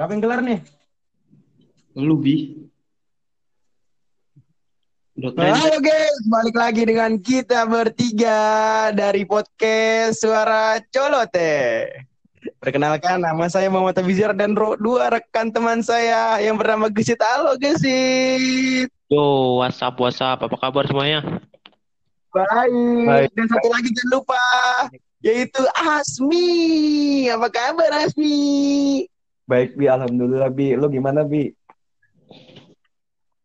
Siapa yang gelar nih? Lu bi. Halo guys, balik lagi dengan kita bertiga dari podcast Suara Colote. Perkenalkan, nama saya Muhammad Abizar dan ro- dua rekan teman saya yang bernama Gesit. Halo Gesit. Yo, WhatsApp, WhatsApp. Apa kabar semuanya? Baik. Baik. Dan satu lagi jangan lupa, yaitu Asmi. Apa kabar Asmi? Baik Bi, alhamdulillah Bi. Lu gimana Bi?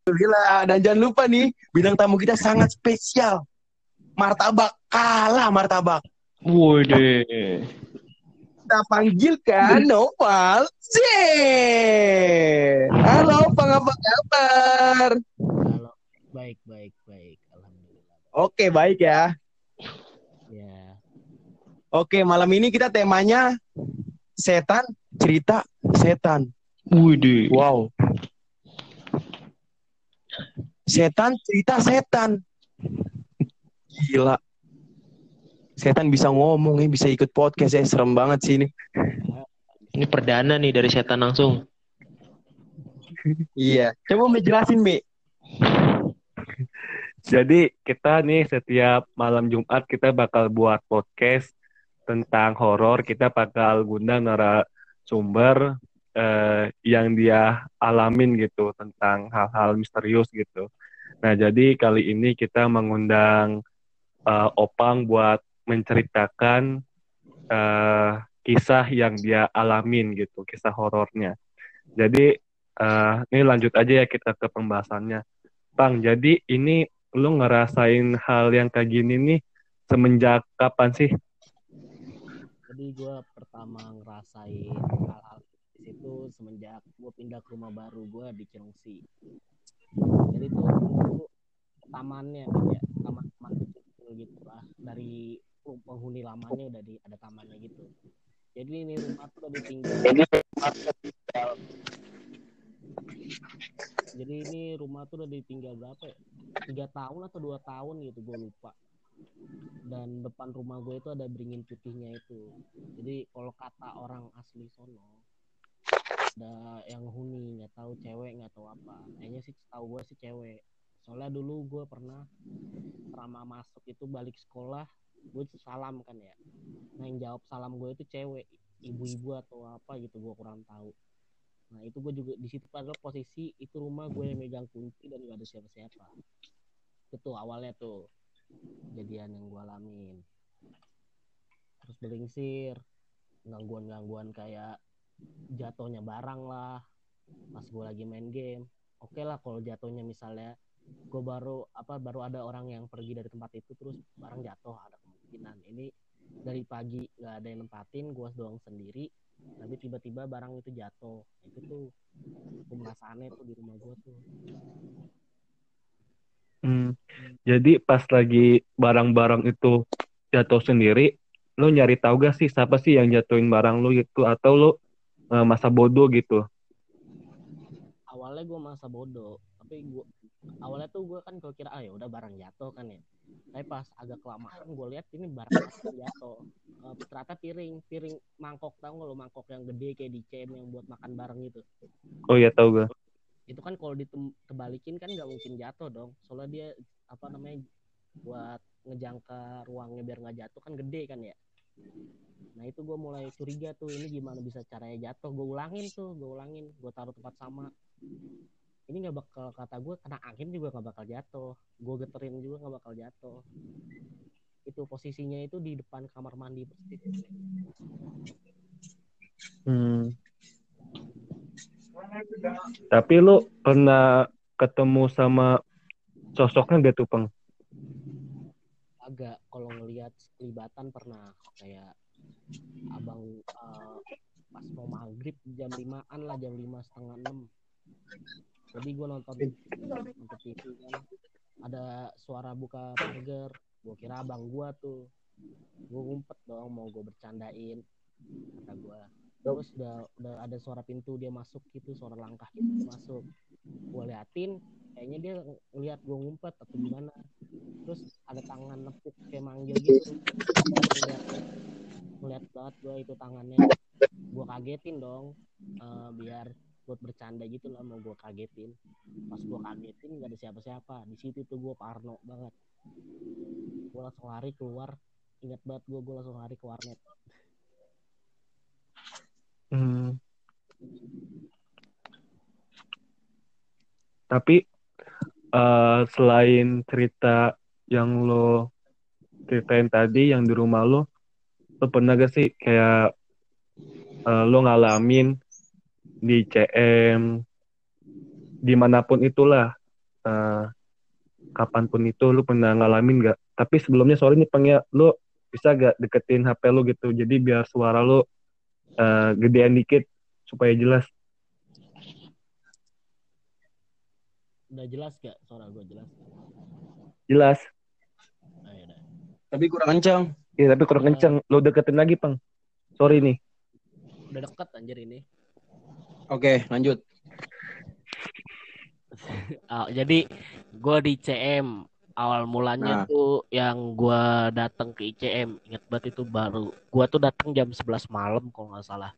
Alhamdulillah. Dan jangan lupa nih, bidang tamu kita sangat spesial. Martabak kalah martabak. Woi deh. kita panggilkan Noval Z. Halo, apa kabar? Halo, baik, baik, baik. Alhamdulillah. Oke, baik ya. Ya, Oke, malam ini kita temanya setan, cerita setan. Woi deh. Wow. Setan, cerita setan. Gila. Setan bisa ngomong ya, bisa ikut podcast ya. Serem banget sih ini. Ini perdana nih dari setan langsung. Iya. Coba mau jelasin, Mi. Jadi kita nih setiap malam Jumat kita bakal buat podcast tentang horor. Kita bakal gundang narasumber eh, yang dia alamin gitu tentang hal-hal misterius gitu. Nah jadi kali ini kita mengundang eh, Opang buat menceritakan eh, kisah yang dia alamin gitu, kisah horornya. Jadi eh, ini lanjut aja ya kita ke pembahasannya. Bang, jadi ini lu ngerasain hal yang kayak gini nih semenjak kapan sih? Jadi gue pertama ngerasain hal-hal di situ semenjak gue pindah ke rumah baru gue di Cilengsi. Jadi tuh dulu tamannya kan ya, taman-taman kecil gitu lah. Dari penghuni lamanya udah di ada tamannya gitu. Jadi ini rumah tuh udah ditinggal. Jadi ini rumah tuh udah ditinggal berapa ya? Tiga tahun atau dua tahun gitu gue lupa. Dan depan rumah gue itu ada beringin putihnya itu. Jadi kalau kata orang asli sono ada yang huni nggak tahu cewek nggak tahu apa. Kayaknya sih tahu gue sih cewek. Soalnya dulu gue pernah pertama masuk itu balik sekolah gue salam kan ya. Nah yang jawab salam gue itu cewek, ibu-ibu atau apa gitu gue kurang tahu. Nah itu gue juga di situ padahal posisi itu rumah gue yang megang kunci dan gak ada siapa-siapa. Itu awalnya tuh kejadian yang gue alamin. Terus belingsir, gangguan-gangguan kayak jatuhnya barang lah pas gue lagi main game. Oke lah kalau jatuhnya misalnya gue baru apa baru ada orang yang pergi dari tempat itu terus barang jatuh ada kemungkinan ini dari pagi nggak ada yang nempatin gue doang sendiri tapi tiba-tiba barang itu jatuh itu tuh gue merasa aneh tuh di rumah gue tuh Hmm, jadi pas lagi barang-barang itu jatuh sendiri, lu nyari tahu gak sih siapa sih yang jatuhin barang lu gitu? Atau lu eh, masa bodoh gitu? awalnya gue masa bodoh tapi gue awalnya tuh gue kan kalau kira ah ya udah barang jatuh kan ya. Tapi pas agak kelamaan gue lihat ini barang jatuh. Eh, ternyata piring piring mangkok tau nggak lo mangkok yang gede kayak di CM yang buat makan bareng gitu. Oh ya tahu gak? Itu kan kalau ditebalikin kan nggak mungkin jatuh dong. Soalnya dia apa namanya buat ngejangka ruangnya biar nggak jatuh kan gede kan ya. Nah itu gue mulai curiga tuh ini gimana bisa caranya jatuh. Gue ulangin tuh gue ulangin. Gue taruh tempat sama. Ini nggak bakal kata gue kena angin juga nggak bakal jatuh. Gue geterin juga nggak bakal jatuh. Itu posisinya itu di depan kamar mandi. Persis Hmm. Tapi lu pernah ketemu sama sosoknya gak tuh, Peng? agak kalau ngelihat kelibatan pernah. Kayak abang eh, pas mau maghrib jam limaan lah jam lima setengah enam. Jadi gue nonton nonton TV kan. Ada suara buka pagar. Gue kira abang gue tuh. Gue ngumpet dong mau gue bercandain kata gue terus udah udah ada suara pintu dia masuk gitu suara langkah gitu masuk. Gue liatin kayaknya dia ngeliat gue ngumpet atau gimana. Terus ada tangan nepuk kayak manggil gitu. Ngeliat ngeliat banget gue itu tangannya. Gue kagetin dong Eh, biar buat bercanda gitu lah mau gue kagetin. Pas gue kagetin gak ada siapa-siapa. Di situ tuh gue parno banget. Gue langsung lari keluar. Ingat banget gue gue langsung lari ke warnet Hmm. Tapi eh, selain cerita yang lo ceritain tadi yang di rumah lo, lo pernah gak sih kayak eh, lo ngalamin di CM di mana pun itulah eh, kapan pun itu lo pernah ngalamin gak? Tapi sebelumnya sorry nih Peng ya, lo bisa gak deketin HP lo gitu jadi biar suara lo eh, gedean dikit supaya jelas. udah jelas gak suara gue jelas Jelas. Ayo dah. Tapi kurang kencang. Iya tapi kurang kenceng. Lo deketin lagi, Pang. Sorry nih. udah deket anjir ini Oke, lanjut. Ah, jadi gue di CM awal mulanya Nah. tuh yang gue datang ke ICM inget banget itu baru gue tuh datang jam 11 malam kalau nggak salah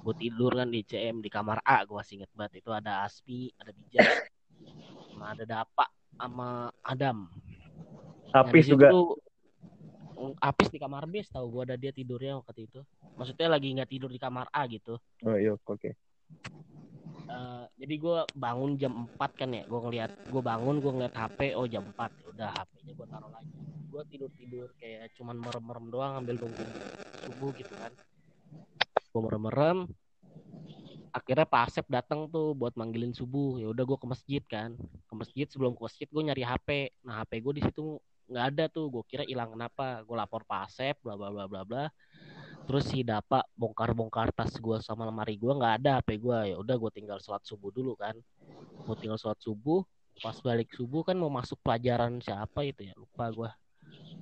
gue tidur kan di ICM di kamar A gue masih inget banget itu ada Aspi ada Bijak sama ada Dapa sama Adam Apis juga. tuh, mm, Apis di kamar B tahu gue ada dia tidurnya waktu itu maksudnya lagi nggak tidur di kamar A gitu Oh iya, oke. Eh, jadi gue bangun jam 4 kan ya gue ngeliat gue bangun gue ngeliat HP oh jam 4 Ya udah HP-nya gue taruh lagi. Gue tidur tidur kayak cuman merem-merem doang ambil nunggu subuh gitu kan. Gue merem-merem akhirnya Pak Asep datang tuh buat manggilin subuh. Ya udah gue ke masjid kan. Ke masjid sebelum ke masjid gue nyari HP nah HP gue di situ nggak ada tuh gue kira hilang kenapa. Gue lapor Pak Asep bla bla bla bla bla terus si Dapa bongkar-bongkar tas gue sama lemari gue nggak ada HP gue ya udah gue tinggal sholat subuh dulu kan. Gue tinggal sholat subuh pas balik subuh kan mau masuk pelajaran siapa itu ya? Lupa gue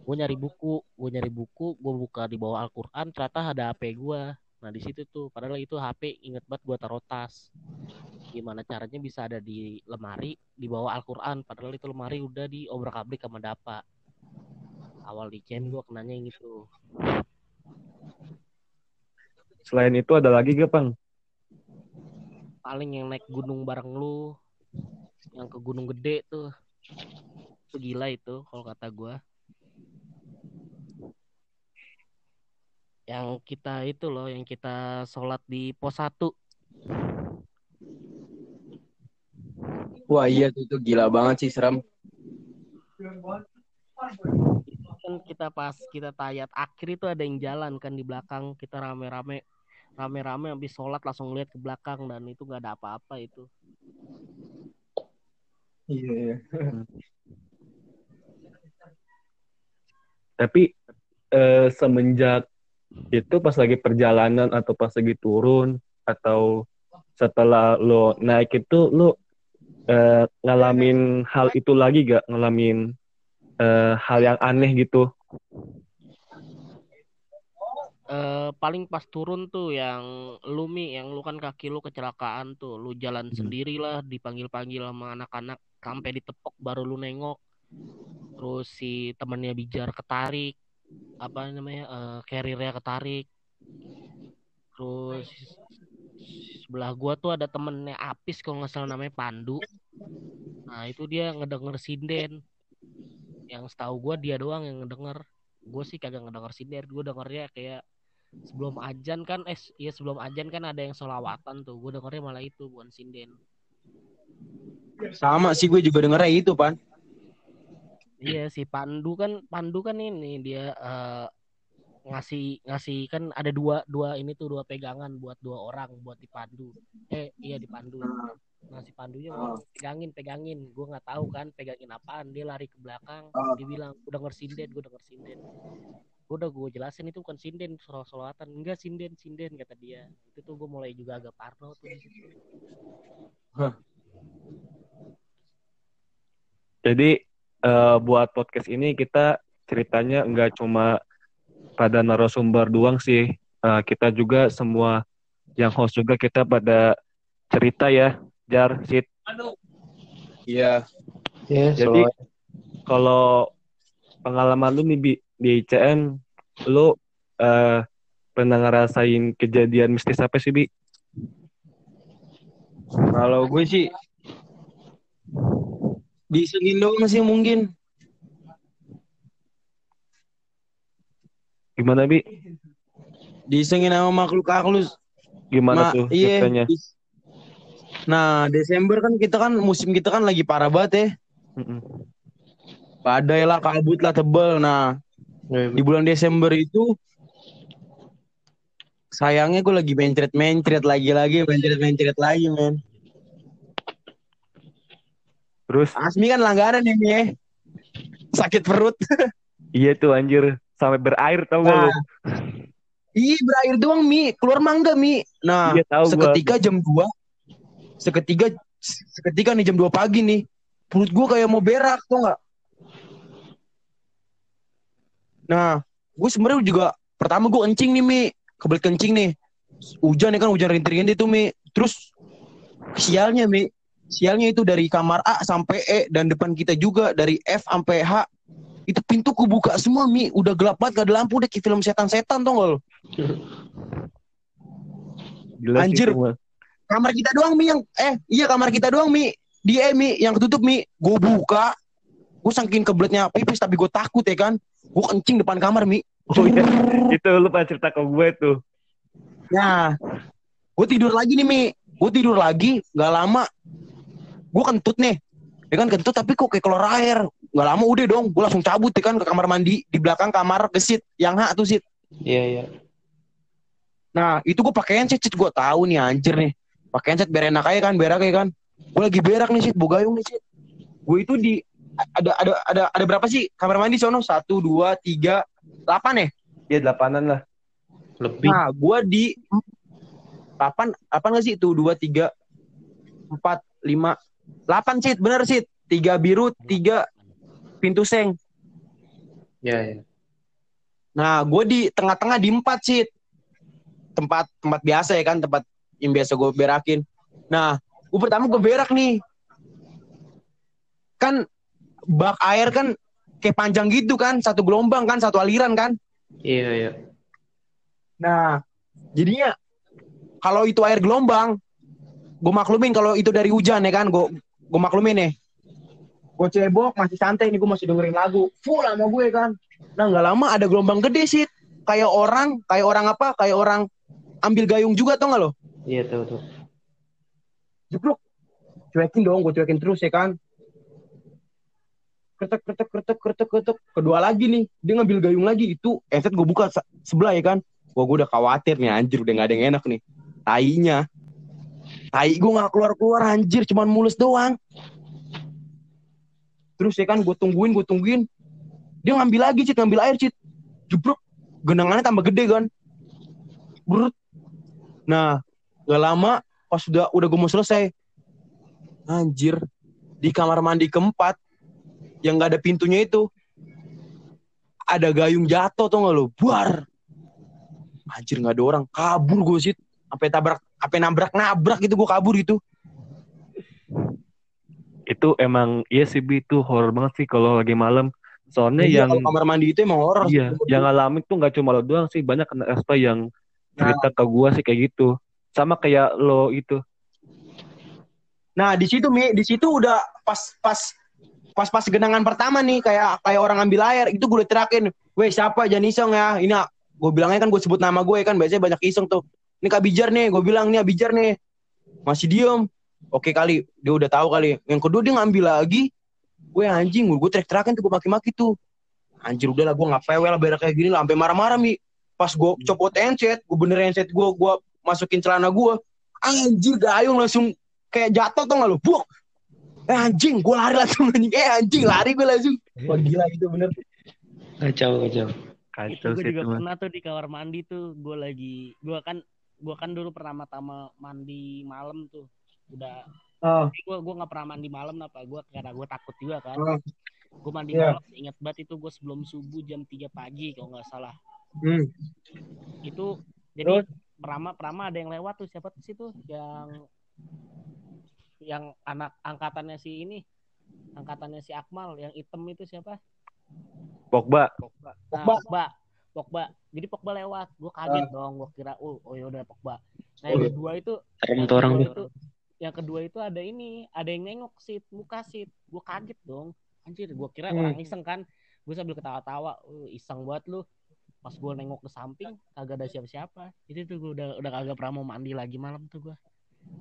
gue nyari buku gue nyari buku gue buka di bawah Al-Quran ternyata ada HP gue nah di situ tuh padahal itu HP inget banget gue taruh tas. Gimana caranya bisa ada di lemari di bawah Al-Quran padahal itu lemari udah di obrak abrik sama Dapa. Awal di gue kenanya yang itu Selain itu ada lagi gak, Pang? paling yang naik gunung bareng lu yang ke gunung gede tuh itu gila itu kalau kata gua yang kita itu loh yang kita sholat di pos 1 Wah iya tuh, itu gila banget sih seram. kan kita pas kita tayat akhir itu ada yang jalan kan di belakang kita rame-rame rame-rame habis sholat langsung lihat ke belakang dan itu nggak ada apa-apa itu Iya. Tapi eh, semenjak itu pas lagi perjalanan atau pas lagi turun atau setelah lo naik itu lo eh, ngalamin hal itu lagi gak? Ngalamin eh, hal yang aneh gitu? Eh paling pas turun tuh yang lu mi yang lu kan kaki lu kecelakaan tuh. Lu jalan Hmm. sendiri lah dipanggil-panggil sama anak-anak. Sampai ditepok baru lu nengok. Terus si temennya bijar ketarik. Apa namanya eh carrier-nya ketarik. Terus sebelah gua tuh ada temennya Apis kalau nggak salah namanya Pandu. Nah itu dia ngedenger sinden. Yang setahu gua dia doang yang ngedenger. Gue sih kagak ngedenger sinden. Gue dengernya kayak sebelum ajan kan eh iya sebelum ajan kan ada yang solawatan tuh. Gue dengernya malah itu bukan sinden. Sama sih gue juga dengernya itu, Pan. iya si Pandu kan Pandu kan ini dia eh, ngasih ngasih kan ada dua dua ini tuh dua pegangan buat dua orang buat dipandu eh iya dipandu nah si pandunya ngomong, pegangin pegangin. Gue nggak tahu kan pegangin apaan. Dia lari ke belakang dia bilang gue denger sinden gue denger sinden gue udah gue jelasin itu bukan sinden soal solawatan enggak sinden sinden kata dia itu tuh gue mulai juga agak parno tuh di situ Jadi eh, buat podcast ini kita ceritanya nggak cuma pada narasumber doang sih. Eh, kita juga semua yang host juga kita pada cerita ya, Jar, Sid. Iya. Jadi kalau pengalaman lu nih Bi, di ICM, lu eh, pernah ngerasain kejadian mistis apa sih, Bi? Kalau gue sih disengin doang sih mungkin. Gimana, Bi? Disengin sama makhluk halus. Gimana Ma- tuh iya. ceritanya? Nah, Desember kan kita kan musim kita kan lagi parah banget ya. Mm-mm. Badai lah, kabut lah, tebel. Nah, di bulan Desember itu sayangnya gue lagi mencret-mencret lagi-lagi, mencret-mencret lagi, men. Terus Asmi kan langganan nih, Mi, ya. Sakit perut. iya tuh anjir sampai berair tau gak lu? Nah, iya berair doang, Mi. Keluar mangga, Mi. Nah, Iya tahu gua. seketika jam 2 seketika seketika nih jam 2 pagi nih perut gua kayak mau berak tuh nggak nah gue sebenarnya juga pertama gue kencing nih mi. Kebelet kencing nih. Hujan ya kan hujan rintik-rintik tuh mi. Terus sialnya mi. Sialnya itu dari kamar A sampai E dan depan kita juga dari F sampai H. Itu pintu kebuka semua mi. Udah gelap banget gak ada lampu deh kayak film setan-setan tuh lo Gila sih Anjir. itu mah. kamar kita doang mi yang eh iya kamar kita doang mi. Di E mi yang ketutup mi. Gue buka gue saking kebeletnya pipis tapi gue takut ya kan gue kencing depan kamar mi Oh iya, itu lu pernah cerita ke gue tuh. nah gue tidur lagi nih mi gue tidur lagi nggak lama gue kentut nih ya kan kentut tapi kok kayak keluar air nggak lama udah dong gue langsung cabut ya kan ke kamar mandi di belakang kamar gesit yang hak tuh sit Iya, iya. Nah, itu gue pakai handset, Cit. Gue tahu nih anjir nih. Pakai handset biar enak aja kan, berak ya kan. Gue lagi berak nih, Cit. Bogayung nih, Cit. Gue itu di ada ada ada ada berapa sih kamar mandi sono? Satu, dua, tiga, delapan ya? Iya delapanan lah. Lebih. Nah, gue di delapan, apa nggak sih? Tuh dua, tiga, empat, lima, delapan Cit. Bener Cit. Tiga biru, tiga pintu seng. Iya, iya. Nah, gue di tengah-tengah di empat sih. Tempat tempat biasa ya kan, tempat yang biasa gue berakin. Nah, gue pertama gue berak nih. Kan bak air kan kayak panjang gitu kan, satu gelombang kan, satu aliran kan. Iya, iya. Nah, jadinya kalau itu air gelombang, gue maklumin kalau itu dari hujan ya kan, gue gue maklumin nih. Gue cebok masih santai nih, gue masih dengerin lagu full sama gue kan. Nah nggak lama ada gelombang gede sih, kayak orang, kayak orang apa, kayak orang ambil gayung juga tau nggak lo? Iya, tahu, tahu. Jeblok, cuekin dong, gue cuekin terus ya kan. Kretek, kretek, kretek, kretek, kretek. Kedua lagi nih, dia ngambil gayung lagi. Itu headset gue buka se- sebelah ya kan. Wah gue udah khawatir nih anjir, udah gak ada yang enak nih. Tainya. Tai gue gak keluar-keluar anjir, cuman mulus doang. Terus ya kan, gue tungguin, gue tungguin. Dia ngambil lagi, Cit, ngambil air, Cit. Jeblok, genangannya tambah gede kan. Brut. Nah, gak lama, pas udah udah gue mau selesai. Anjir, di kamar mandi keempat, yang gak ada pintunya itu, ada gayung jatuh tuh gak lo, buar. Anjir gak ada orang, kabur gue sih. Sampai tabrak, sampai nabrak nabrak gitu gue kabur gitu. Itu emang iya sih Bi itu horor banget sih kalau lagi malam. Soalnya Iya, yang kamar mandi itu emang horor. iya, yang ngalamin tuh nggak cuma lo doang sih, banyak kena Espa yang cerita ke gua sih kayak gitu. Sama kayak lo itu. Nah di situ mi, di situ udah pas pas pas pas genangan pertama nih kayak kayak orang ambil air itu gue terakin, weh siapa jangan iseng ya, ini gue bilangnya kan gue sebut nama gue kan biasanya banyak iseng tuh, ini Kak Bijar nih, gue bilang ini Abijar nih, masih diem, oke kali dia udah tahu kali, yang kedua dia ngambil lagi, gue anjing, gue teriak-teriakin tuh gue maki-maki tuh, anjir udah lah gue nggak pewel lah berak kayak gini lah, sampai marah-marah mi, pas gue copot handset, gue bener handset gue, gue masukin celana gue, anjir gayung langsung kayak jatuh tuh nggak lu? Buak eh anjing gue lari langsung anjing. Eh anjing lari gue langsung. Wah gila itu bener. Kacau, kacau. Kacau gue sih juga pernah tuh di kamar mandi tuh. Gue lagi gue kan gue kan dulu pertama-tama mandi malam tuh. Udah oh, gue gue nggak pernah mandi malam apa? Gue karena gue takut juga kan. Oh. gue mandi Iya. malam ingat banget itu gue sebelum subuh jam 3 pagi kalau nggak salah. Hmm. itu jadi perama perama ada yang lewat tuh siapa tuh sih tuh yang yang anak angkatannya si ini angkatannya si Akmal yang hitam itu siapa? Pogba. Nah, Pogba. Pogba. Pogba. Jadi Pogba lewat. Gue kaget dong gue kira oh oh ya udah Pogba. Nah Oh, yang kedua itu yang tuh orang itu yang kedua itu ada ini ada yang nengok sit muka sit. Gue kaget dong. Anjir gue kira Hmm. orang iseng kan. Gue sambil ketawa-tawa "Uh, iseng buat lu. Pas gue nengok ke samping kagak ada siapa-siapa. Itu tuh gue udah udah kagak pernah mau mandi lagi malam tuh gue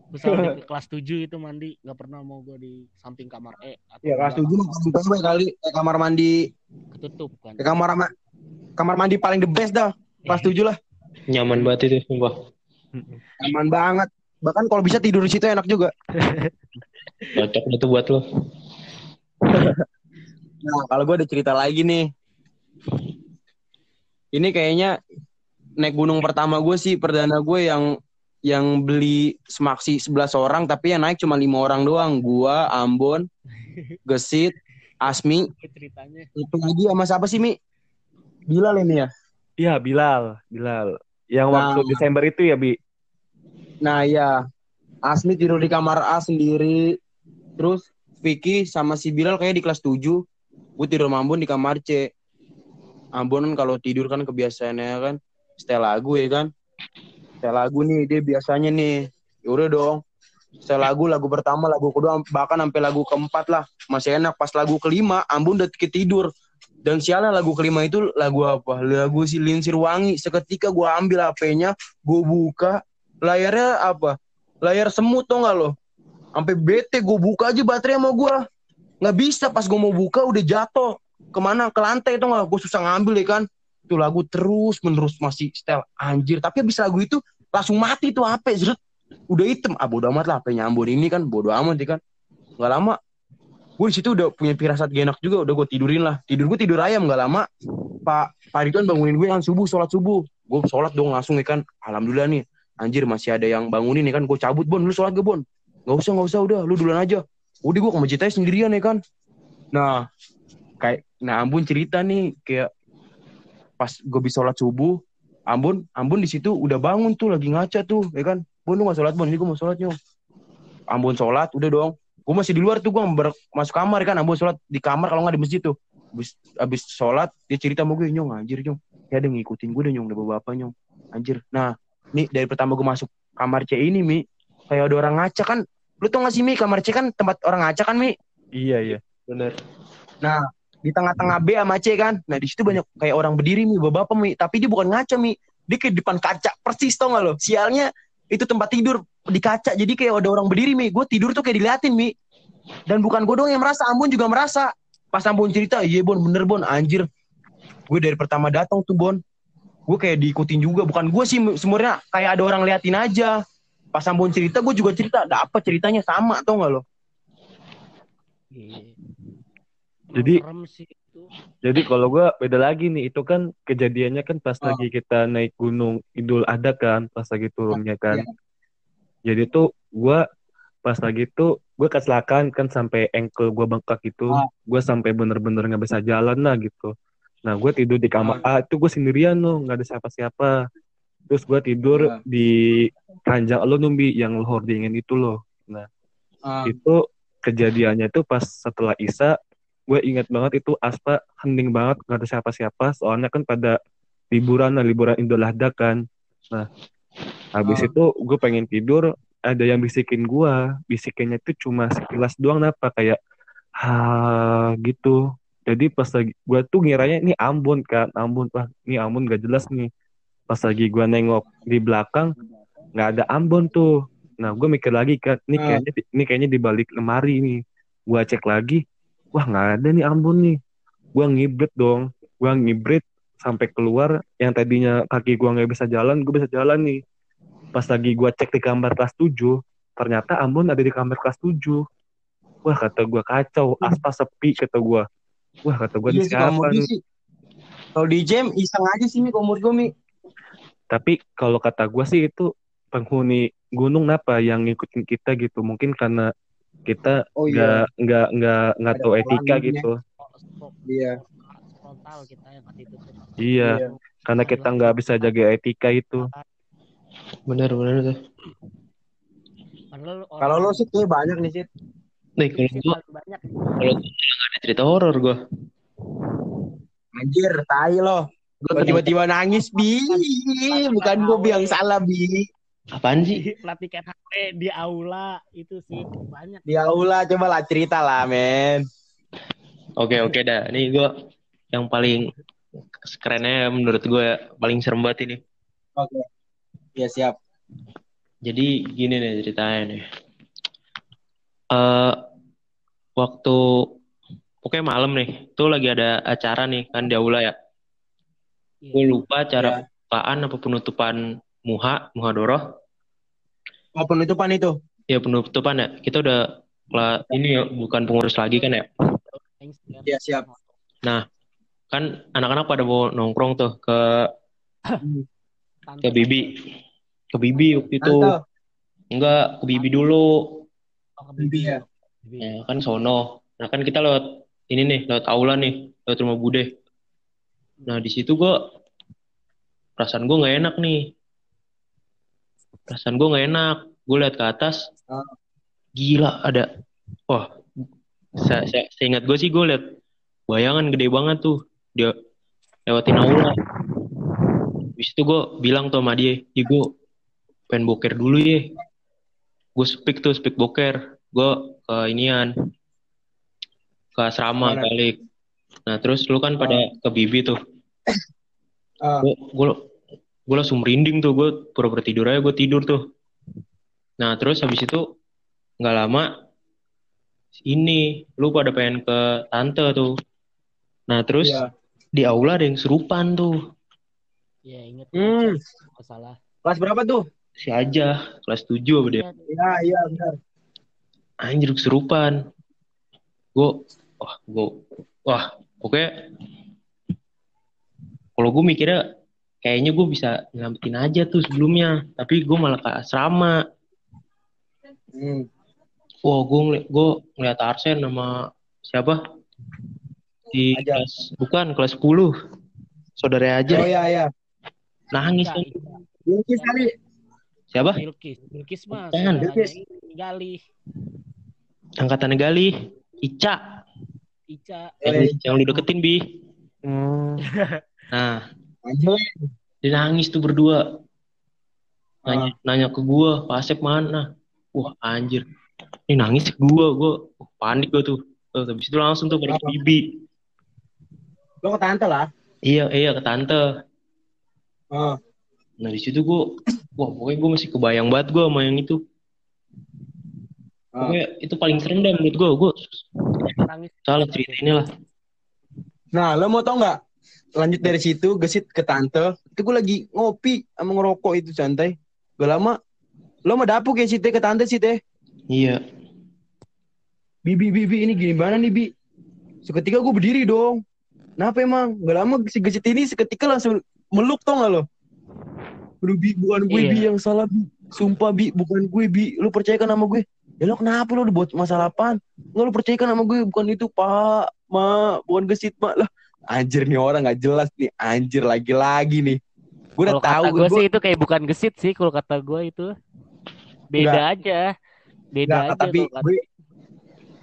gue ke kelas 7 itu mandi nggak pernah mau gue di samping kamar E atau Ya kelas di tujuh belakang mah paling PW kali eh, kamar mandi ketutup kan eh, kamar ma- kamar mandi paling the best dah. Kelas tujuh lah. Nyaman banget itu, sumpah. Aman banget. Bahkan kalau bisa tidur di situ enak juga. Cocok itu buat lo. Nah, kalau gue ada cerita lagi nih. Ini kayaknya naik gunung pertama gue sih perdana gue yang yang beli semaksi 11 orang tapi yang naik cuma lima orang doang. Gua, Ambon, Gesit, Asmi, ceritanya itu lagi sama siapa sih Mi? Bilal ini ya. Iya, Bilal, Bilal. Yang Nah. waktu Desember itu ya, Bi. Nah ya, Asmi tidur di kamar A sendiri. Terus Vicky sama si Bilal kayak di kelas 7. Gue tidur sama Ambon di kamar C. Ambon kan kalau tidur kan kebiasaannya kan setel lagu ya kan. Setel lagu nih dia biasanya nih. Yaudah dong. Setel lagu, lagu pertama, lagu kedua, bahkan sampai lagu keempat lah. Masih enak. Pas lagu kelima, Ambon udah tidur. Dan sialnya lagu kelima itu lagu apa? Lagu si Linsir Wangi. Seketika gue ambil HP-nya, gue buka, layarnya apa? Layar semut tau gak lo? Sampai bete gue buka aja baterai sama gue. Nggak bisa pas gue mau buka udah jatuh. Ke mana? Ke lantai tau gak? Gue susah ngambil ya kan. Itu lagu terus menerus masih setel anjir. Tapi habis lagu itu langsung mati tuh HP. Zret. Udah hitam. Ah bodo amat lah HP nyambur ini kan. Bodo amat ya kan. Nggak lama. Gue situ udah punya firasat gak enak juga. Udah gue tidurin lah. Tidur gue tidur ayam nggak lama. Pak Pak Ridwan bangunin gue kan subuh, sholat subuh. Gue sholat dong langsung ya kan. Alhamdulillah nih anjir masih ada yang bangunin nih kan gue cabut bon lu sholat gak bon nggak usah nggak usah udah lu duluan aja udah gue ke masjid sendirian ya kan nah kayak nah Ambon cerita nih kayak pas gue bisa sholat subuh Ambon Ambon di situ udah bangun tuh lagi ngaca tuh ya kan? Bon lu nggak sholat bon? Ini gue mau sholat nyong Ambon sholat udah dong. Gue masih di luar tuh gue masuk kamar kan Ambon sholat di kamar kalau nggak di masjid tuh. Abis, abis sholat dia cerita sama gue nyong anjir nyong. Ya ada ngikutin gue deh nyong ada bapak nyong? Anjir. Nah nih dari pertama gue masuk kamar C ini mi kayak ada orang ngaca kan. Lu tau gak sih mi kamar C kan tempat orang ngaca kan mi? Iya, iya. Bener. nah di tengah-tengah B sama C kan. Nah di situ banyak kayak orang berdiri mi bapak mi. Tapi dia bukan ngaca mi. Dia di depan kaca persis tau gak lo? Sialnya itu tempat tidur di kaca jadi kayak ada orang berdiri mi. Gue tidur tuh kayak diliatin mi. Dan bukan gue doang yang merasa Ambon juga merasa. Pas Ambon cerita iya bon bener bon. Anjir. Gue dari pertama datang tuh bon. Gue kayak diikutin juga. Bukan gue sih sebenarnya kayak ada orang liatin aja. Pas Ambon cerita gue juga cerita ada apa ceritanya sama tau gak lo? Iya. Jadi- serem sih itu Jadi kalau gua beda lagi nih, itu kan kejadiannya kan pas Oh. lagi kita naik gunung Idul Adha kan, pas lagi turunnya kan. Iya. Jadi tuh gua pas lagi tuh gue kecelakaan kan sampai ankle gua bengkak itu, Oh. gua sampai bener-bener nggak bisa jalan lah gitu. Nah gue tidur di kamar A itu gue sendirian loh, nggak ada siapa-siapa. Terus gua tidur Iya. di ranjang lo numbi yang lo hoardingin itu loh. Ah, itu kejadiannya itu pas setelah Isa gue ingat banget itu Aspa hening banget nggak ada siapa-siapa soalnya kan pada liburan lah liburan Idul Adha kan. Nah habis Ah. itu gue pengen tidur ada yang bisikin gue bisikinnya itu cuma sekilas doang apa kayak ha gitu. Jadi pas lagi gue tuh ngiranya ini Ambon kan Ambon. Wah ini Ambon gak jelas nih. Pas lagi gue nengok di belakang nggak ada Ambon tuh. Nah, gue mikir lagi kan, ini kayaknya ini kayaknya di balik lemari nih. Gue cek lagi, wah nggak ada nih Ambon nih. Gue ngibrit dong, gue ngibrit sampai keluar. Yang tadinya kaki gue nggak bisa jalan, gue bisa jalan nih. Pas lagi gue cek di kamar kelas 7, ternyata Ambon ada di kamar kelas 7. Wah kata gue kacau, aspa sepi kata gue. Wah kata gue iya di sih kalau di jam iseng aja sih mi menurut gue mi Tapi kalau kata gue sih itu penghuni gunung apa yang ngikutin kita gitu. Mungkin karena kita oh nggak nggak nggak nggak tahu etika gitu. Iya kita itu. Iya, Iya. karena kita nggak bisa jaga etika itu. Bener, bener tuh. Kalau lo sih kayak banyak nih sih Nih, kalau gua, kalau nggak ada cerita horor gua. anjir tai lo Lo tiba-tiba nangis, Bi. Bukan gue yang salah, Bi. Apaan sih? pelatihan HP di aula itu sih banyak Di aula, coba lah cerita lah, men. Oke oke dah. Ini gue yang paling kerennya menurut gue paling serem banget ini. Oke. Ya, siap. Jadi gini nih ceritanya nih. Eh waktu pokoknya malam nih, tuh lagi ada acara nih kan di aula ya. Iya. Gue lupa acara Ya. pembukaan apa penutupan muha, muhadoroh. Oh, penutupan itu. Ya penutupan ya. Kita udah kela- ini ya bukan pengurus lagi kan ya. Thanks, ya. Ya, siap. Kan anak-anak pada mau nongkrong tuh ke ke Bibi. Ke Bibi waktu itu. Enggak, ke Bibi dulu. Oh, ke Bibi ya. Ya, kan sono. Nah, kan kita lewat ini nih, lewat aula nih, lewat rumah Bude. Nah, di situ gua perasaan gua nggak enak nih. Perasaan gua nggak enak. Gue lihat ke atas, Ah. gila ada. Wah, saya, saya, seingat gue sih gue lihat bayangan gede banget tuh dia lewatin aula. Habis itu gue bilang tuh sama dia, "Ih, gue pengen boker dulu ya." Gue speak tuh, speak boker. Gue ke inian, ke asrama Mana? balik. Nah terus lu kan pada ke Bibi tuh. Ah. Gue gue langsung merinding tuh. Gue pura-pura tidur aja. Gue tidur tuh. Nah terus habis itu nggak lama ini lu pada pengen ke tante tuh. Nah terus Iya. di aula ada yang serupan tuh. Iya, inget. Hmm. Masalah. Kelas berapa tuh? Si aja kelas 7 apa dia. Ya, iya, benar. Anjir kesurupan. Gue wah gue wah oke. Kalau gue mikirnya kayaknya gue bisa nyelamatin aja tuh sebelumnya, tapi gue malah ke asrama. Hmm. Wah, gue ngeli gue ngeliat Arsen sama siapa? Di Aja. kelas bukan kelas 10. Saudara aja Oh, iya, iya. nangis kan. Ika. Bilkis kali. Siapa? Bilkis. Bilkis mah. Bukan, Bilkis. ini, Galih. Angkatan Gali, Ica. Ica. Yang, Eh, yang lu deketin, Bi. Hmm. Nah, Anjir. dia nangis tuh berdua. Nanya, Ah. nanya ke gua, Pak Asep mana? Wah, anjir. Ini nangis ke gua, gua wah, panik gua tuh. Tuh, habis itu langsung tuh pada ke Bibi. Lo ke tante lah. Iya, iya ke tante. Ah. Nah, di situ gua wah, pokoknya gua masih kebayang banget gua sama yang itu. Ah. Pokoknya itu paling serem dah menurut gua. Gua Nangis. salah cerita inilah. Nah, lo mau tau nggak? Lanjut dari situ, gesit ke tante. Itu gue lagi ngopi sama ngerokok itu santai. Gak lama, lo mau dapuk ya si teh ke tante si teh. Iya. Bibi, bibi ini gini mana nih bi? Seketika gue berdiri dong. Kenapa emang? Gak lama si gesit ini seketika langsung meluk tau gak lo? Aduh bi, bukan gue Iya. bi yang salah bi. Sumpah bi, bukan gue bi. Lu percayakan sama gue. Ya lo kenapa lo udah buat masalah apaan? Nggak lo percayakan sama gue, bukan itu pak, ma, bukan gesit ma lah. Anjir nih orang gak jelas nih, anjir lagi-lagi nih. Gue udah tahu gue sih itu kayak bukan gesit sih kalau kata gue itu. Beda aja. Beda Nggak, aja tapi kalau gue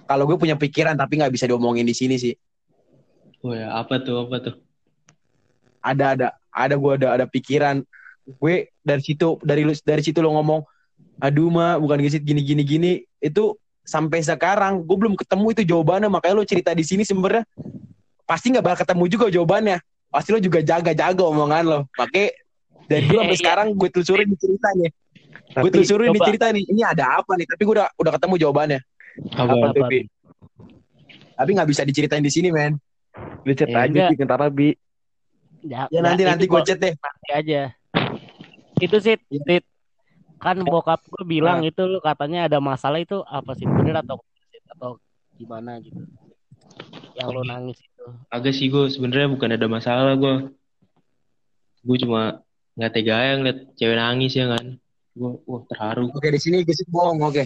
kalau gue punya pikiran tapi nggak bisa diomongin di sini sih. Wah, ya, apa tuh? Apa tuh? Ada ada ada gue ada ada pikiran. Gue dari situ dari lu dari situ lo ngomong, aduh mah bukan gesit gini gini gini itu sampai sekarang gue belum ketemu itu jawabannya makanya lo cerita di sini sebenarnya pasti nggak bakal ketemu juga jawabannya. Pasti lo juga jaga-jaga omongan lo. Makanya dari dulu sampai Iya. sekarang gue telusurin di ceritanya. Gue Tapi telusurin di cerita nih. Ini ada apa nih? Tapi gue udah udah ketemu jawabannya. Apa? Apa Bi? Tapi nggak bisa diceritain di sini, men. Lu chat Ya, aja sih ntar Bi. Ya, Ya nanti itu nanti gue chat deh. nanti aja. Itu sih, Iya. Tit. Kan bokap gue bilang Nah. itu lu katanya ada masalah itu apa sih bener atau atau gimana gitu. Yang lu nangis itu. Agak sih gue sebenarnya bukan ada masalah gue. Gue cuma nggak tega aja ngeliat cewek nangis ya kan. Gue wah terharu. Oke, di sini gesit bohong, oke.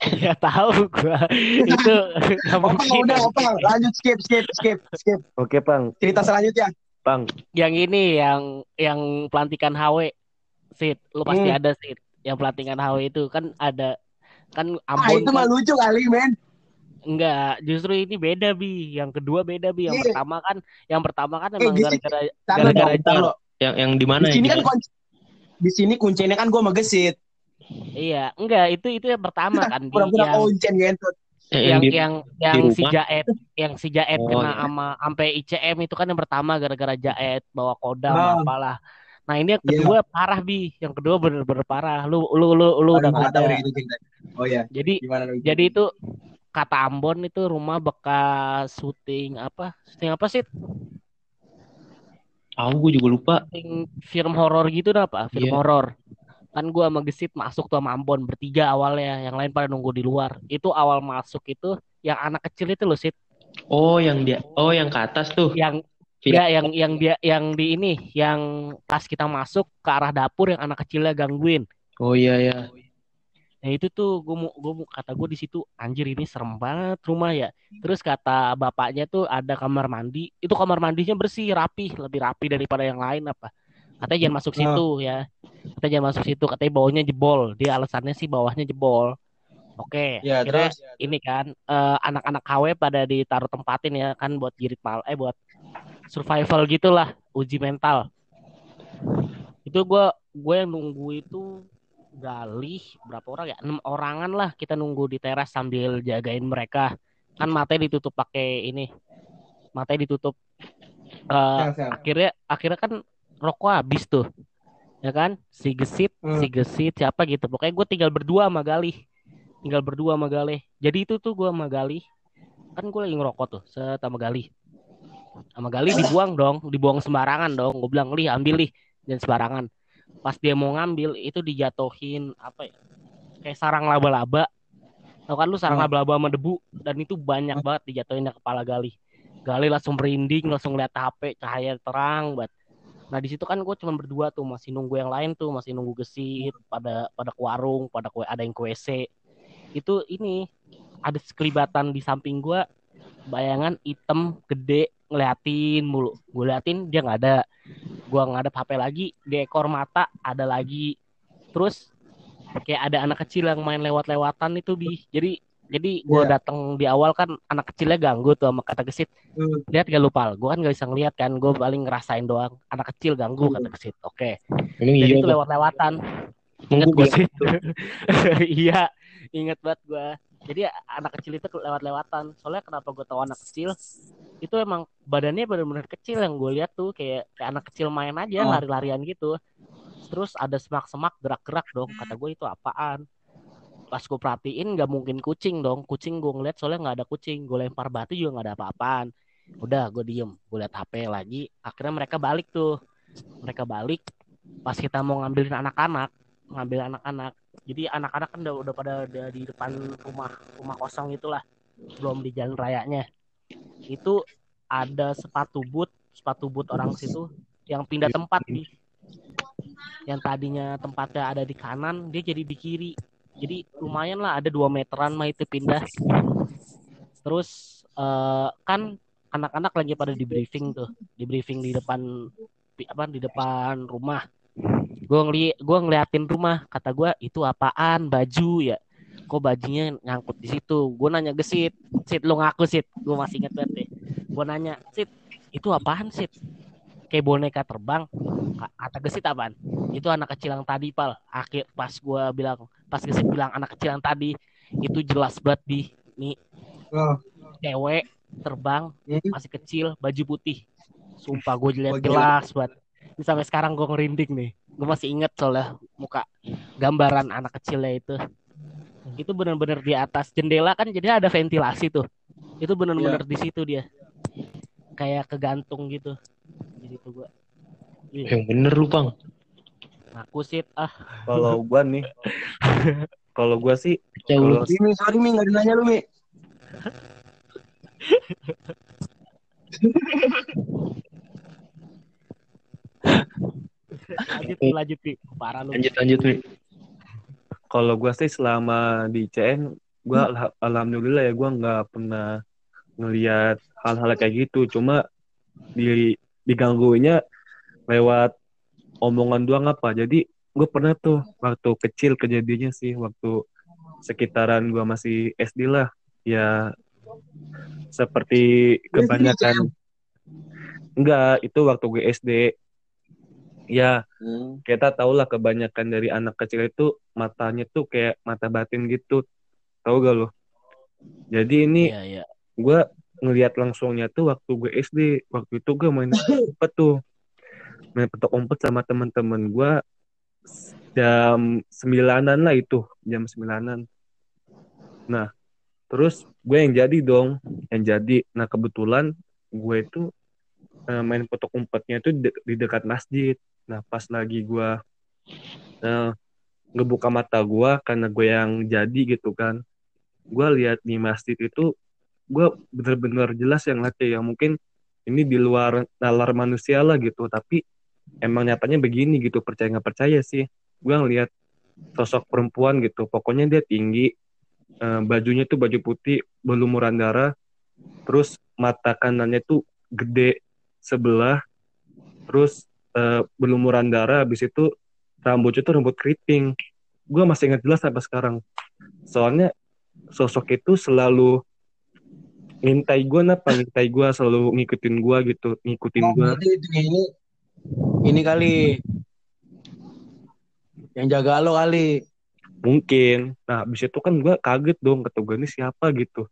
Ya tahu gua. itu nggak Apa mungkin. udah apa? Lanjut skip skip skip skip. Oke, Pang. Cerita selanjutnya. Pang. Yang ini yang yang pelantikan HW. Sit, lu pasti Hmm. ada Sit. Yang pelantikan HW itu kan ada kan Ah, Ambon itu kan mah lucu kali, men. Enggak, justru ini beda bi. Yang kedua beda bi. Yang Iya. pertama kan, yang pertama kan Eh, emang gara-gara lo, gara-gara lo. Yang yang di mana Di sini ya? kan kunci, di sini kuncinya kan gue megesit. iya, enggak itu itu yang pertama kan yang kuncen gitu. Yang, yang yang di, yang yang si? Jaet yang si Jaet Oh, kena iya. sama sampai ICM itu kan yang pertama gara-gara Jaet bawa kodam Ah. apalah. Nah, ini yang Iya. kedua parah bi. Yang kedua bener-bener parah. Lu lu lu lu udah nggak ada. gitu. Oh ya, Jadi gimana jadi itu kata Ambon itu rumah bekas syuting apa? Syuting apa sih? Tahu gue juga lupa. Syuting film horor gitu dah apa? Film Iya. horor. Kan gua sama Gesit masuk tuh sama Ambon bertiga awalnya, yang lain pada nunggu di luar. Itu awal masuk itu yang anak kecil itu loh, Sit. Oh, yang dia. Oh, yang ke atas tuh. Yang ya yang yang dia yang di ini, yang pas kita masuk ke arah dapur yang anak kecilnya gangguin. Oh iya ya. Nah itu tuh gue gue kata gue di situ anjir ini serem banget rumah ya. Terus kata bapaknya tuh ada kamar mandi. Itu kamar mandinya bersih, rapi, lebih rapi daripada yang lain apa. Katanya jangan masuk Ah. situ ya. Katanya jangan masuk situ. Katanya bawahnya jebol. Dia alasannya sih bawahnya jebol. Oke, Ya, akhirnya terus? ini kan eh, anak-anak KW pada ditaruh tempatin ya kan buat girit mal eh buat survival gitulah, uji mental. Itu gue gue yang nunggu itu galih berapa orang ya? Enam orangan lah kita nunggu di teras sambil jagain mereka. Kan matanya ditutup pakai ini. Matanya ditutup. Eh, Siang, siang. akhirnya akhirnya kan rokok habis tuh. Ya kan? Si gesit Hmm. si gesit siapa gitu. Pokoknya gue tinggal berdua sama Galih. Tinggal berdua sama Galih. Jadi itu tuh gue sama Galih. Kan gue lagi ngerokok tuh set sama Galih. Sama Galih dibuang dong dibuang sembarangan dong. Gue bilang lih ambil lih. Jangan sembarangan pas dia mau ngambil itu dijatuhin apa ya kayak sarang laba-laba. Tau kan lu sarang Hmm. laba-laba sama debu dan itu banyak banget dijatuhin ke kepala Galih. Galih langsung merinding langsung lihat HP cahaya terang banget Nah di situ kan gue cuma berdua tuh masih nunggu yang lain tuh masih nunggu gesit pada pada ke warung pada ke, ada yang ke WC itu ini ada sekelibatan di samping gue bayangan hitam gede ngeliatin mulu. Gue liatin dia nggak ada. Gue nggak ada HP lagi di ekor mata ada lagi. Terus kayak ada anak kecil yang main lewat-lewatan itu bi. Jadi jadi gue Iya. datang di awal kan anak kecilnya ganggu tuh sama kata gesit. Hmm. lihat gak lupa. Gue kan gak bisa ngeliat kan gue paling ngerasain doang. Anak kecil ganggu Hmm. kata kesit oke. Emang dan iya. itu lewat-lewatan. Inget gua gue sih? Iya. Inget banget gue jadi anak kecil itu lewat-lewatan. Soalnya kenapa gue tahu anak kecil itu emang badannya benar-benar kecil yang gue lihat tuh kayak kayak anak kecil main aja Oh. lari-larian gitu. Terus ada semak-semak gerak-gerak dong. Kata gue itu apaan? Pas gue perhatiin nggak mungkin kucing dong. Kucing gue ngeliat soalnya nggak ada kucing. Gue lempar batu juga nggak ada apa-apaan. Udah gue diem. Gue liat HP lagi. Akhirnya mereka balik tuh. Mereka balik. Pas kita mau ngambilin anak-anak ngambil anak-anak. Jadi anak-anak kan udah, udah pada ada di depan rumah rumah kosong itulah belum di jalan rayanya itu ada sepatu boot sepatu boot orang situ yang pindah tempat nih yang tadinya tempatnya ada di kanan dia jadi di kiri. Jadi lumayan lah ada dua meteran mah itu pindah. Terus eh, kan anak-anak lagi pada di briefing tuh di briefing di depan apa di depan rumah. Gue ngeli gue ngeliatin rumah kata gue itu apaan? Baju ya kok bajunya nyangkut di situ. Gue nanya ke Sid. Sid lu ngaku Sid. Gue masih inget banget deh. Gue nanya Sid itu apaan Sid? Kayak boneka terbang. Ka- kata Gesit apaan? Itu anak kecil yang tadi pal. Akhir pas gue bilang pas Gesit bilang anak kecil yang tadi itu jelas banget di nih Oh. cewek terbang Hmm. masih kecil baju putih. Sumpah gue lihat Oh, gila. jelas banget. Ini sampai sekarang gue ngerinding nih. Gue masih inget soalnya muka gambaran anak kecilnya itu itu bener-bener di atas jendela kan jadi ada ventilasi tuh. Itu bener-bener di situ dia. Kayak kegantung gitu. Di situ gue Yang bener lu, Bang. aku sih ah. Kalau gua nih, kalau gua sih, kalau Mimi, sorry Mi, nggak dinanya lu Mi. lanjut nih, lanjut nih parah lu. Lanjut lanjut, Mi. Kalau gua sih selama di CN, gua alha- alhamdulillah ya gua nggak pernah ngelihat hal-hal kayak gitu. Cuma di digangguinnya lewat omongan doang apa. Jadi gue pernah tuh waktu kecil kejadiannya sih waktu sekitaran gua masih SD lah. Ya seperti kebanyakan enggak itu waktu gue SD ya Hmm. kita tahu lah kebanyakan dari anak kecil itu matanya tuh kayak mata batin gitu. Tahu gak lo jadi ini Iya, iya. gue ngelihat langsungnya tuh waktu gue SD waktu itu gue main umpet tuh. Main petok umpet sama temen-temen gue jam sembilanan lah itu jam sembilanan. Nah terus gue yang jadi dong yang jadi. Nah kebetulan gue itu eh, main petok umpetnya itu de- di dekat masjid nah pas lagi gue eh, ngebuka mata gue karena gue yang jadi gitu kan gue lihat di masjid itu gue bener-bener jelas yang lihat ya mungkin ini di luar nalar manusia lah gitu. Tapi emang nyatanya begini gitu percaya nggak percaya sih. Gue ngeliat sosok perempuan gitu pokoknya dia tinggi eh, bajunya tuh baju putih berlumuran darah terus mata kanannya tuh gede sebelah terus eh, berlumuran darah habis itu rambutnya tuh rambut keriting. Gue masih ingat jelas sampai sekarang. Soalnya sosok itu selalu ngintai gue napa ngintai gue selalu ngikutin gue gitu ngikutin Oh, gue ini ini kali. Yang jaga lo kali. mungkin. Nah habis itu kan gue kaget dong kata gue ini siapa? gitu.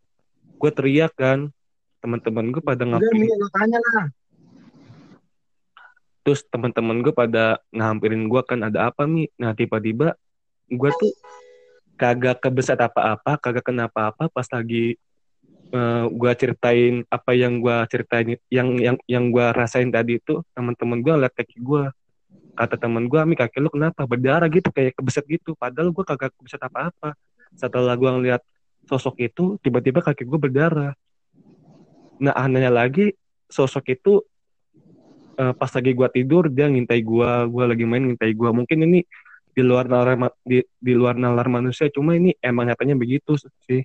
Gue teriak kan. Teman-teman gue pada lo tanya lah. Terus teman-teman gue pada ngampirin gue kan ada apa mi? Nah tiba-tiba gue tuh kagak kebeset apa-apa kagak kenapa apa pas lagi eh, gue ceritain apa yang gue ceritain yang yang yang gue rasain tadi itu teman-teman gue liat kaki gue kata teman gue mi kaki lu kenapa? Berdarah gitu kayak kebeset gitu. Padahal gue kagak kebeset apa-apa. Setelah gue ngeliat sosok itu tiba-tiba kaki gue berdarah. Nah anehnya lagi sosok itu eh, pas lagi gue tidur dia ngintai gue gue lagi main ngintai gue mungkin ini di luar nalar di, di luar nalar manusia cuma ini emang nyatanya begitu sih.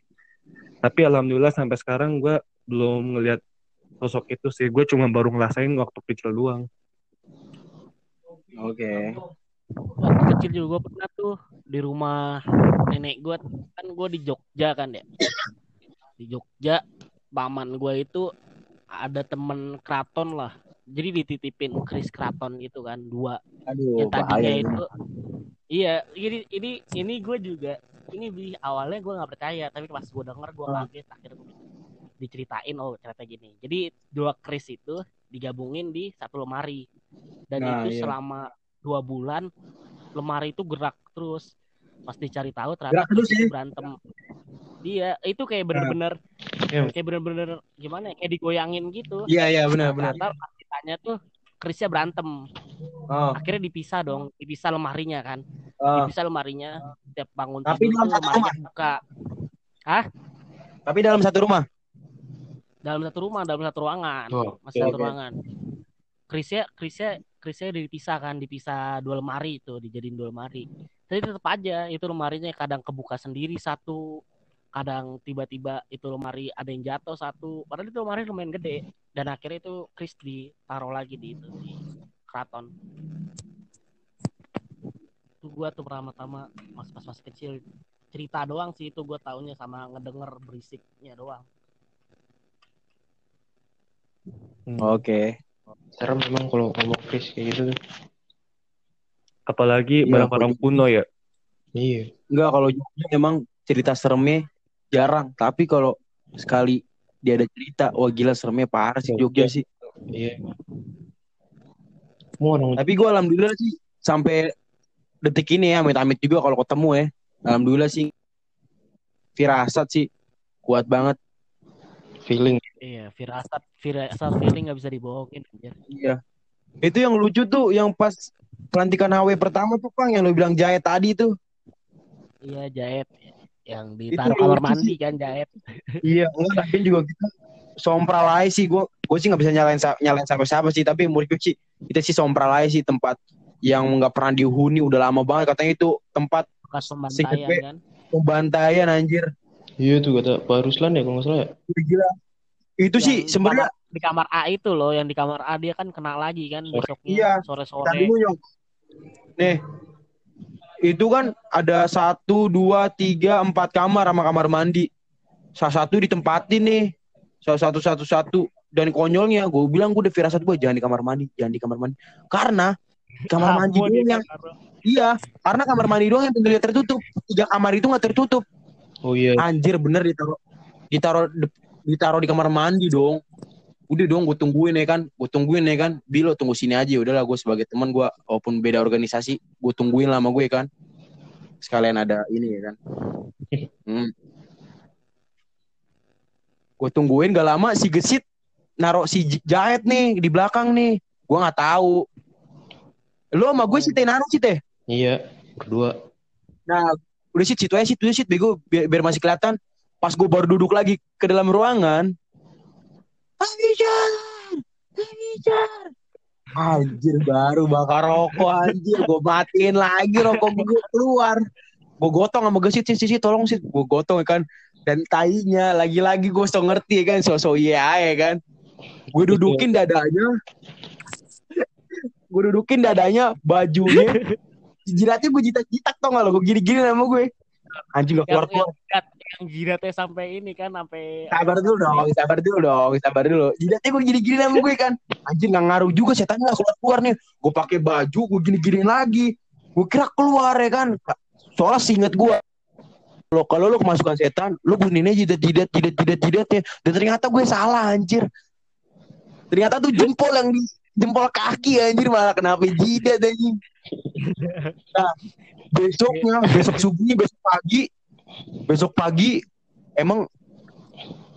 Tapi alhamdulillah sampai sekarang gue belum ngeliat sosok itu sih. Gue cuma baru ngerasain waktu kecil doang. Oke. Waktu kecil juga gue pernah tuh di rumah nenek gue kan gue di Jogja kan ya di Jogja paman gue itu ada temen keraton lah jadi dititipin kris keraton gitu kan dua Aduh, yang tadinya bahaya itu iya ini ini ini gue juga ini di awalnya gue nggak percaya tapi pas gue denger gue Ah. kaget akhirnya gue diceritain oh ternyata gini jadi dua kris itu digabungin di satu lemari dan Nah, itu iya. selama dua bulan lemari itu gerak terus pas dicari tahu ternyata Gerak terus ya? berantem dia itu kayak bener-bener Ya. kayak bener-bener gimana ya kayak digoyangin gitu Iya, iya, benar, Nah, benar. ternyata ditanya tuh krisnya berantem. Oh, akhirnya dipisah dong dipisah lemarinya kan. Oh. dipisah lemarinya tiap bangun Tapi tidur dalam tuh satu lemarinya buka. Tapi dalam satu rumah. dalam satu rumah dalam satu ruangan. Oh, masih satu oke. ruangan. Krisnya krisnya krisnya dipisah kan dipisah dua lemari itu dijadiin dua lemari. Tapi tetap aja itu lemarinya kadang kebuka sendiri satu kadang tiba-tiba itu lemari ada yang jatuh satu padahal itu lemari lumayan gede dan akhirnya itu kris ditaruh lagi di itu di keraton itu gua tuh pertama-tama pas pas masih kecil cerita doang sih itu gua taunya sama ngedenger berisiknya doang Oke. serem memang kalau ngomong Chris kayak gitu tuh. apalagi Iya, barang-barang kuno ya Iya. Enggak, kalau Jogja emang cerita seremnya jarang. Tapi kalau sekali dia ada cerita, wah gila seremnya parah sih Jogja sih. Iya. Orang Tapi gue alhamdulillah sih sampai detik ini ya, amit-amit juga kalau ketemu ya. Alhamdulillah sih firasat sih kuat banget. feeling. Iya, firasat, firasat feeling nggak bisa dibohongin anjir. Iya. Itu yang lucu tuh yang pas pelantikan HW pertama tuh Bang yang lu bilang jahit tadi tuh. Iya, jahit yang Itu ditaruh kamar mandi kan jahit. Iya, enggak tapi juga kita sompral aja sih gue gue sih nggak bisa nyalain nyalain siapa siapa sih tapi menurut gue sih kita sih sompral aja sih tempat yang nggak pernah dihuni udah lama banget katanya itu tempat Bekas pembantaian kan. pembantaian anjir Iya tuh kata Pak Ruslan ya kalau nggak salah ya. Udah gila itu sih Yang di sebenarnya di kamar A itu loh, yang di kamar A dia kan kena lagi kan Sore. besoknya Iya. sore-sore. tadi dulu Nyong. nih itu kan ada satu dua tiga empat kamar sama kamar mandi. Salah satu ditempatin nih. Salah satu satu satu. Dan konyolnya gue bilang gue udah firasat gue jangan di kamar mandi jangan di kamar mandi. Karena kamar mandi Kamu doang nih, yang Kak. iya karena kamar mandi doang yang pintunya tertutup. Tiga kamar itu nggak tertutup. Oh iya. anjir bener ditaruh ditaruh ditaruh di kamar mandi dong udah dong gue tungguin ya kan gue tungguin ya kan bilo tunggu sini aja udahlah gue sebagai teman gue walaupun beda organisasi gue tungguin lama gue kan sekalian ada ini ya kan hmm. gue tungguin gak lama si gesit naruh si jahet nih di belakang nih gue nggak tahu lu sama gue sih teh naruh sih teh Iya. Berdua. Nah, udah sih situ aja situ sih bego biar, biar masih kelihatan. Pas gue baru duduk lagi ke dalam ruangan, Abijar, Abijar. Anjir baru bakar rokok anjir, gue matiin lagi rokok gue keluar. Gue gotong sama gesit sih sih tolong sih, gue gotong ya kan. Dan tainya lagi-lagi gue so ngerti ya kan, so-so iya ya kan. Gue dudukin dadanya, gue dudukin dadanya, bajunya, jiratnya gue jitak-jitak tau gak lo, gue gini-gini sama gue. Anjing gak yang, keluar-keluar. Yang, jidat- jidatnya sampai ini kan sampai Sabar dulu dong, sabar dulu dong, sabar dulu. Jidatnya gue gini-gini sama gue kan. Anjing gak ngaruh juga setan gak keluar-keluar nih. Gue pakai baju, gue gini-gini lagi. Gue kira keluar ya kan. Soalnya seinget gue. Lo kalau lo kemasukan setan, lo bunyinya jidat jidat jidat jidat jidatnya. Dan ternyata gue salah anjir. Ternyata tuh jempol yang di jempol kaki anjir malah kenapa jidat anjing. Nah, besoknya, besok subuhnya, besok pagi, besok pagi emang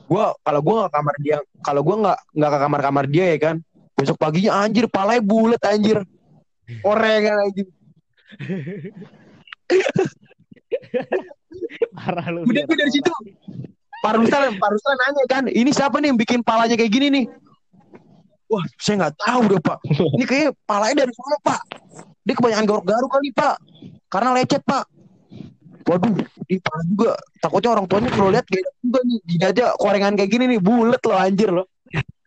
gua kalau gua nggak kamar dia kalau gua nggak nggak ke kamar kamar dia ya kan besok paginya anjir palanya bulat anjir. Orengan anjir parah lu. udah gue dari situ. Paruslan Paruslan nanya kan ini siapa nih yang bikin palanya kayak gini nih? Wah saya nggak tahu deh pak. Ini kayak palanya dari sana pak. Dia kebanyakan garuk-garuk kali pak. Karena lecet pak waduh ini parah juga takutnya orang tuanya kalau lihat kayak juga nih gini aja korengan kayak gini nih bulat loh anjir loh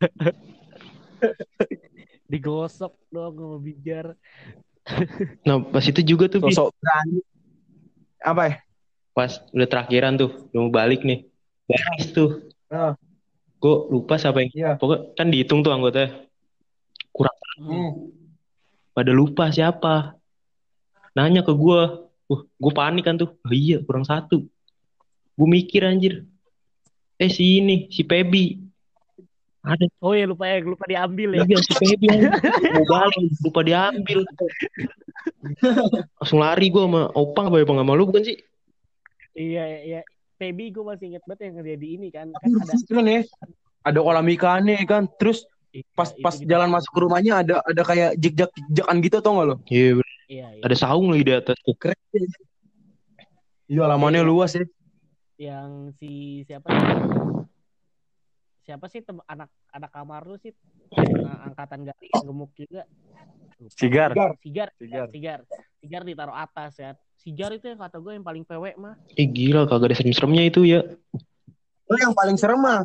digosok dong sama bijar. Nah, pas itu juga tuh, sosok berani apa ya pas udah terakhiran tuh, udah mau balik nih. Baris tuh. Ah. Gue lupa siapa yang Iya. pokoknya kan dihitung tuh anggotanya. Kurang pada lupa siapa. Nanya ke gue. Wah, gue panik kan tuh. Oh, iya, kurang satu. Gue mikir anjir. Eh si ini, si Pebi. Ada Oh ya lupa ya, lupa diambil ya. Iya si Pebi. Mau balik, lupa diambil. Langsung lari gue sama Opang apa ya, Bang? sama lu bukan sih? Iya iya. Pebi gue masih inget banget yang jadi ini kan. Kan ada kan ya ada kolam ikannya kan terus pas Iya, pas itu jalan masuk ke rumahnya ada ada kayak jejak jejakan gitu tau gak lo Iya, bener. Iya, iya. ada saung lagi di atas keren iya halamannya luas ya Yang si siapa? Siapa sih tem- anak anak kamar lu sih? Nah, angkatan gak yang gemuk juga. Sigar. Sigar. Sigar. Sigar. Sigar ditaruh atas ya. Sigar itu yang kata gue yang paling pewek mah. Eh gila, kagak ada serem-seremnya itu ya. Oh, yang paling serem mah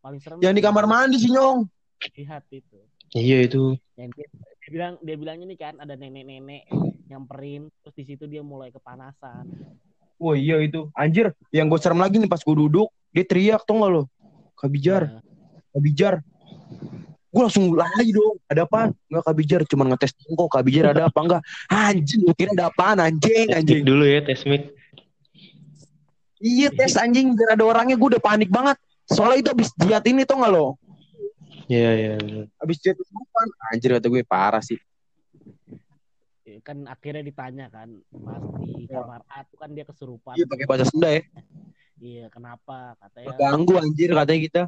Paling serem. yang di kamar mandi sih nyong Lihat itu. Iya itu. Yang dia, bilang dia bilangnya nih kan ada nenek-nenek nyamperin terus di situ dia mulai kepanasan. Wah iya itu anjir yang gue serem lagi nih pas gue duduk dia teriak tau gak lo kabijar Nah, kabijar gue langsung lari dong ada apa nggak kabijar cuma ngetes kok kabijar ada apa enggak anjing gue kira ada apaan anjing anjing dulu ya, tes mic. Iya tes anjing biar ada orangnya gue udah panik banget. Soalnya itu abis jiat ini tau gak lo? Iya, iya. Abis kesurupan. Anjir kata gue parah sih. ya kan akhirnya ditanya kan Mas di kamar A tuh kan dia kesurupan. Iya pakai bahasa Sunda ya. Iya, kenapa? Katanya Ganggu anjir katanya kita.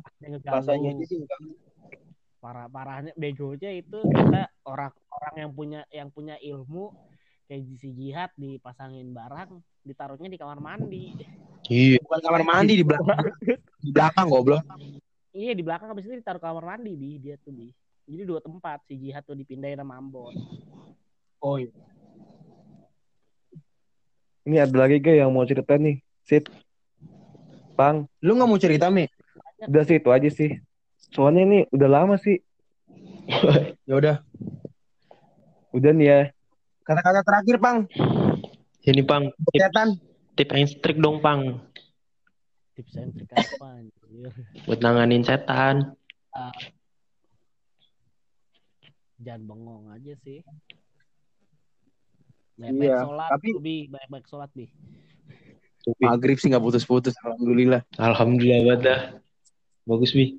Bahasanya aja ngeganggu. sih. Parah parahnya begonya itu kita orang-orang yang punya yang punya ilmu kayak si jihad dipasangin barang ditaruhnya di kamar mandi. Iya. Bukan kamar mandi di belakang. Di belakang goblok. Iya di belakang habis itu ditaruh kamar mandi di dia tuh di. Jadi dua tempat si jihad tuh dipindahin sama Ambon. Oh iya. Ini ada lagi gak yang mau cerita nih? Sip. Bang, Lu gak mau cerita Mi? udah sih itu aja sih. Soalnya ini udah lama sih. Ya udah. Udah nih ya. Kata-kata terakhir Pang. Ini Pang, tip, Setan. tip and trick dong Pang. tips and trik apa anjir buat nanganin setan. Jangan bengong aja sih Iya, banyak sholat tapi- bi banyak banyak sholat bi Maghrib sih nggak putus-putus. Alhamdulillah. Alhamdulillah banget dah. Bagus, Bi.